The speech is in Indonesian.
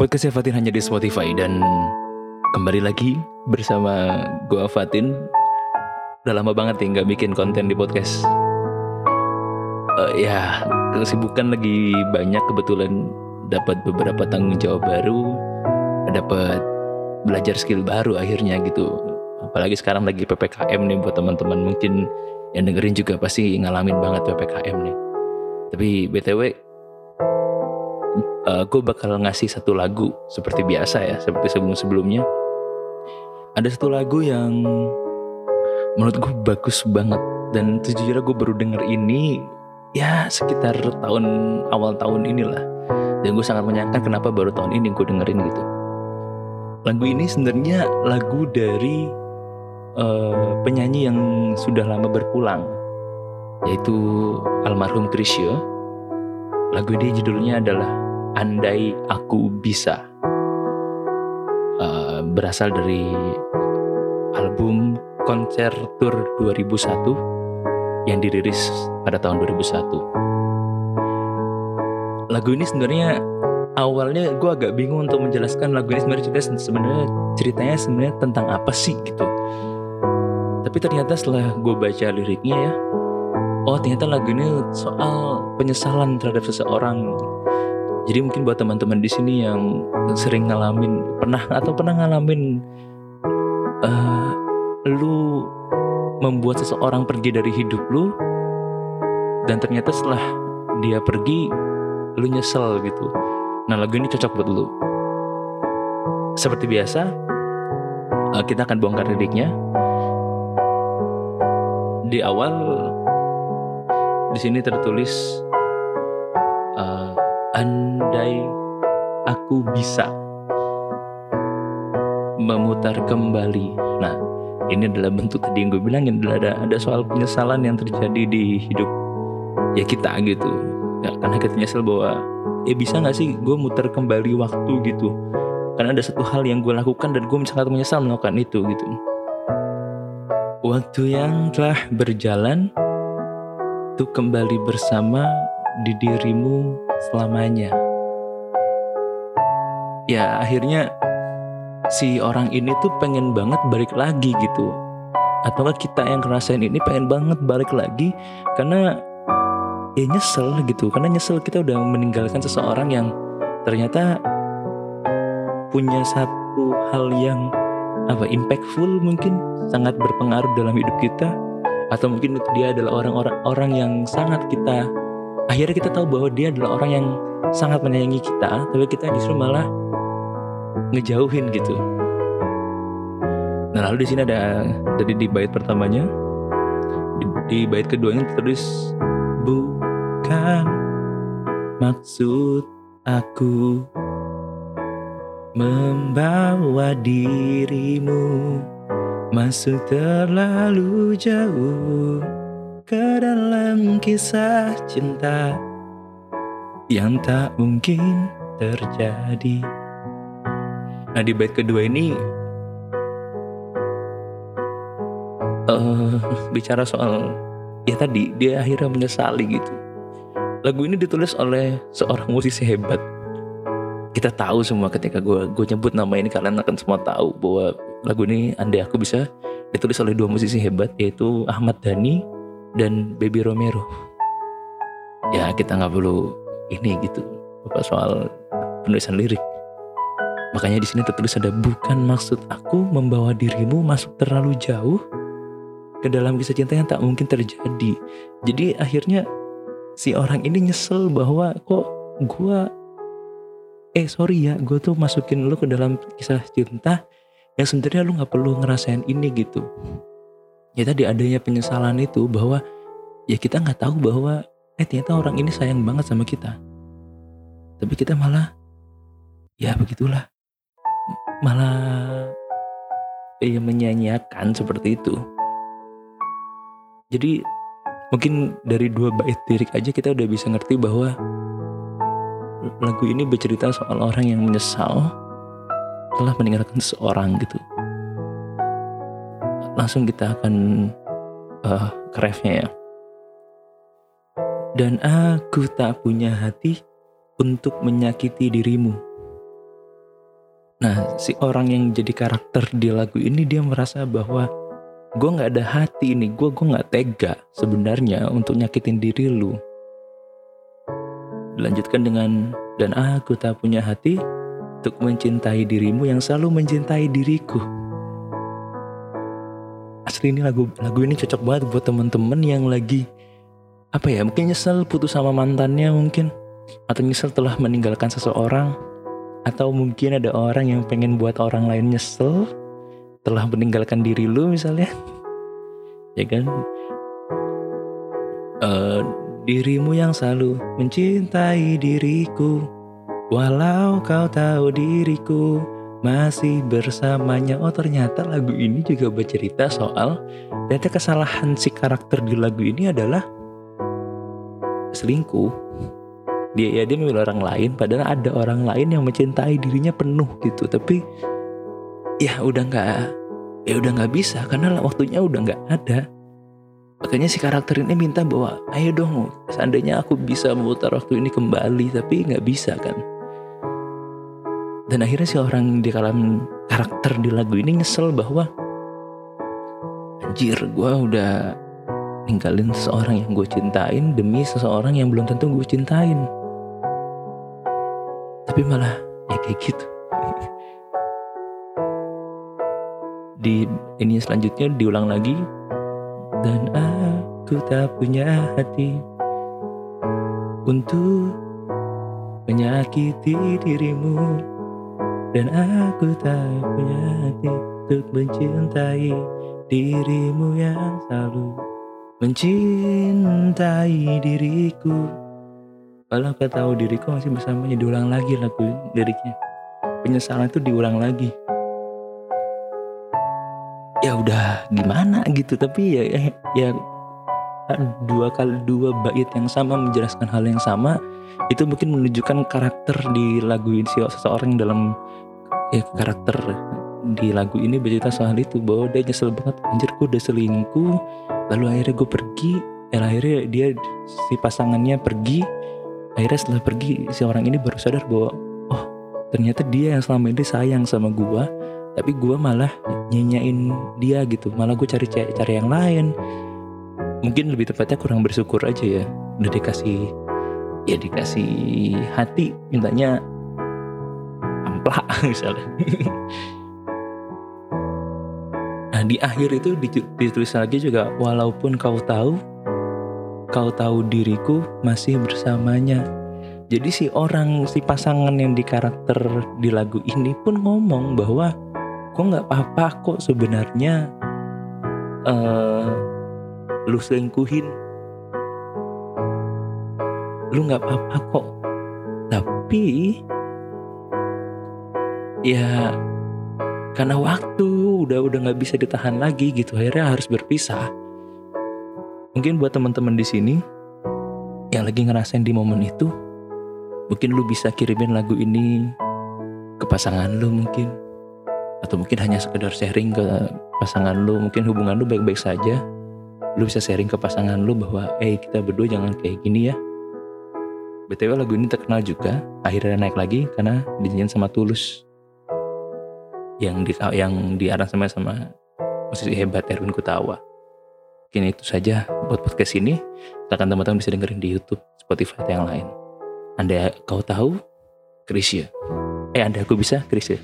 Podcastnya Fatin hanya di Spotify dan kembali lagi bersama gua Fatin. Udah lama banget ya nggak bikin konten di podcast. Eh, ya kesibukan lagi banyak kebetulan dapat beberapa tanggung jawab baru, dapat belajar skill baru akhirnya gitu. Apalagi sekarang lagi ppkm nih buat teman-teman mungkin yang dengerin juga pasti ngalamin banget ppkm nih. Tapi btw uh, gue bakal ngasih satu lagu seperti biasa ya, seperti sebelum-sebelumnya. Ada satu lagu yang menurut gue bagus banget. Dan sejujurnya gue baru denger ini ya sekitar tahun awal tahun inilah. Dan gue sangat menyangka kenapa baru tahun ini gue dengerin gitu. Lagu ini sebenarnya lagu dari uh, penyanyi yang sudah lama berpulang yaitu almarhum Krisya lagu ini judulnya adalah Andai Aku Bisa uh, berasal dari album konser tour 2001 yang dirilis pada tahun 2001 lagu ini sebenarnya awalnya gue agak bingung untuk menjelaskan lagu ini sebenarnya sebenarnya ceritanya sebenarnya tentang apa sih gitu. Tapi ternyata setelah gue baca liriknya ya oh ternyata lagu ini soal penyesalan terhadap seseorang jadi mungkin buat teman-teman di sini yang sering ngalamin pernah atau pernah ngalamin uh, lu membuat seseorang pergi dari hidup lu dan ternyata setelah dia pergi lu nyesel gitu. Nah lagu ini cocok buat lu. Seperti biasa uh, kita akan bongkar liriknya. Di awal di sini tertulis uh, andai aku bisa memutar kembali. Nah, ini adalah bentuk tadi yang gue bilangin adalah ada ada soal penyesalan yang terjadi di hidup ya kita gitu. Ya, karena kita nyesel bahwa ya bisa nggak sih gue muter kembali waktu gitu. Karena ada satu hal yang gue lakukan dan gue sangat menyesal melakukan itu gitu. Waktu yang telah berjalan untuk kembali bersama di dirimu selamanya. Ya akhirnya si orang ini tuh pengen banget balik lagi gitu. Atau kita yang ngerasain ini pengen banget balik lagi karena ya nyesel gitu. Karena nyesel kita udah meninggalkan seseorang yang ternyata punya satu hal yang apa impactful mungkin sangat berpengaruh dalam hidup kita atau mungkin dia adalah orang-orang orang yang sangat kita akhirnya kita tahu bahwa dia adalah orang yang sangat menyayangi kita tapi kita justru malah ngejauhin gitu nah lalu di sini ada jadi di bait pertamanya di, di bait keduanya tertulis bukan maksud aku membawa dirimu masuk terlalu jauh ke dalam kisah cinta yang tak mungkin terjadi. Nah di bait kedua ini uh, bicara soal ya tadi dia akhirnya menyesali gitu. Lagu ini ditulis oleh seorang musisi hebat kita tahu semua ketika gue gue nyebut nama ini kalian akan semua tahu bahwa lagu ini andai aku bisa ditulis oleh dua musisi hebat yaitu Ahmad Dhani dan Baby Romero. Ya kita nggak perlu ini gitu apa soal penulisan lirik. Makanya di sini tertulis ada bukan maksud aku membawa dirimu masuk terlalu jauh ke dalam kisah cinta yang tak mungkin terjadi. Jadi akhirnya si orang ini nyesel bahwa kok gue eh sorry ya gue tuh masukin lu ke dalam kisah cinta yang sebenarnya lu nggak perlu ngerasain ini gitu. Ya tadi adanya penyesalan itu bahwa ya kita nggak tahu bahwa eh ternyata orang ini sayang banget sama kita. Tapi kita malah ya begitulah malah ya menyanyiakan seperti itu jadi mungkin dari dua bait lirik aja kita udah bisa ngerti bahwa lagu ini bercerita soal orang yang menyesal telah meninggalkan seseorang gitu. Langsung kita akan uh, refnya ya. Dan aku tak punya hati untuk menyakiti dirimu. Nah, si orang yang jadi karakter di lagu ini dia merasa bahwa gue nggak ada hati ini, gue gue nggak tega sebenarnya untuk nyakitin diri lu. Dilanjutkan dengan dan aku tak punya hati untuk mencintai dirimu yang selalu mencintai diriku. Asli ini lagu lagu ini cocok banget buat temen-temen yang lagi apa ya mungkin nyesel putus sama mantannya mungkin atau nyesel telah meninggalkan seseorang atau mungkin ada orang yang pengen buat orang lain nyesel telah meninggalkan diri lu misalnya. Ya kan? Uh, dirimu yang selalu mencintai diriku walau kau tahu diriku masih bersamanya. Oh ternyata lagu ini juga bercerita soal ternyata kesalahan si karakter di lagu ini adalah selingkuh dia ya dia memilih orang lain padahal ada orang lain yang mencintai dirinya penuh gitu. Tapi ya udah nggak ya udah nggak bisa karena waktunya udah nggak ada. Makanya si karakter ini minta bahwa ayo dong seandainya aku bisa memutar waktu ini kembali tapi nggak bisa kan. Dan akhirnya si orang di dalam karakter di lagu ini nyesel bahwa anjir gue udah ninggalin seseorang yang gue cintain demi seseorang yang belum tentu gue cintain tapi malah ya kayak gitu. Di ini selanjutnya diulang lagi. Dan aku tak punya hati untuk menyakiti dirimu. Dan aku tak punya hati untuk mencintai dirimu yang selalu mencintai diriku Walau kau tahu diriku masih bersamanya diulang lagi lagu liriknya. Penyesalan itu diulang lagi. Ya udah gimana gitu tapi ya ya, ya dua kali dua bait yang sama menjelaskan hal yang sama itu mungkin menunjukkan karakter di lagu ini seseorang dalam ya karakter di lagu ini bercerita soal itu bahwa dia nyesel banget anjir gue udah selingkuh lalu akhirnya gue pergi dan akhirnya dia si pasangannya pergi akhirnya setelah pergi si orang ini baru sadar bahwa oh ternyata dia yang selama ini sayang sama gua tapi gua malah nyanyain dia gitu. Malah gue cari cari yang lain. Mungkin lebih tepatnya kurang bersyukur aja ya. Udah dikasih ya dikasih hati mintanya amplak misalnya. Nah di akhir itu ditulis lagi juga walaupun kau tahu kau tahu diriku masih bersamanya. Jadi si orang, si pasangan yang di karakter di lagu ini pun ngomong bahwa kok nggak apa-apa kok sebenarnya uh, lu selingkuhin, lu nggak apa-apa kok. Tapi ya karena waktu udah udah nggak bisa ditahan lagi gitu akhirnya harus berpisah Mungkin buat teman-teman di sini yang lagi ngerasain di momen itu, mungkin lu bisa kirimin lagu ini ke pasangan lu mungkin. Atau mungkin hanya sekedar sharing ke pasangan lu, mungkin hubungan lu baik-baik saja. Lu bisa sharing ke pasangan lu bahwa, eh kita berdua jangan kayak gini ya. BTW lagu ini terkenal juga, akhirnya naik lagi karena dinyanyiin sama Tulus. Yang di yang diaransemen sama musisi hebat Erwin Kutawa. Mungkin itu saja buat podcast ini. Silakan teman-teman bisa dengerin di YouTube, Spotify, atau yang lain. Anda kau tahu, Krisya. Eh, Anda aku bisa, Krisya.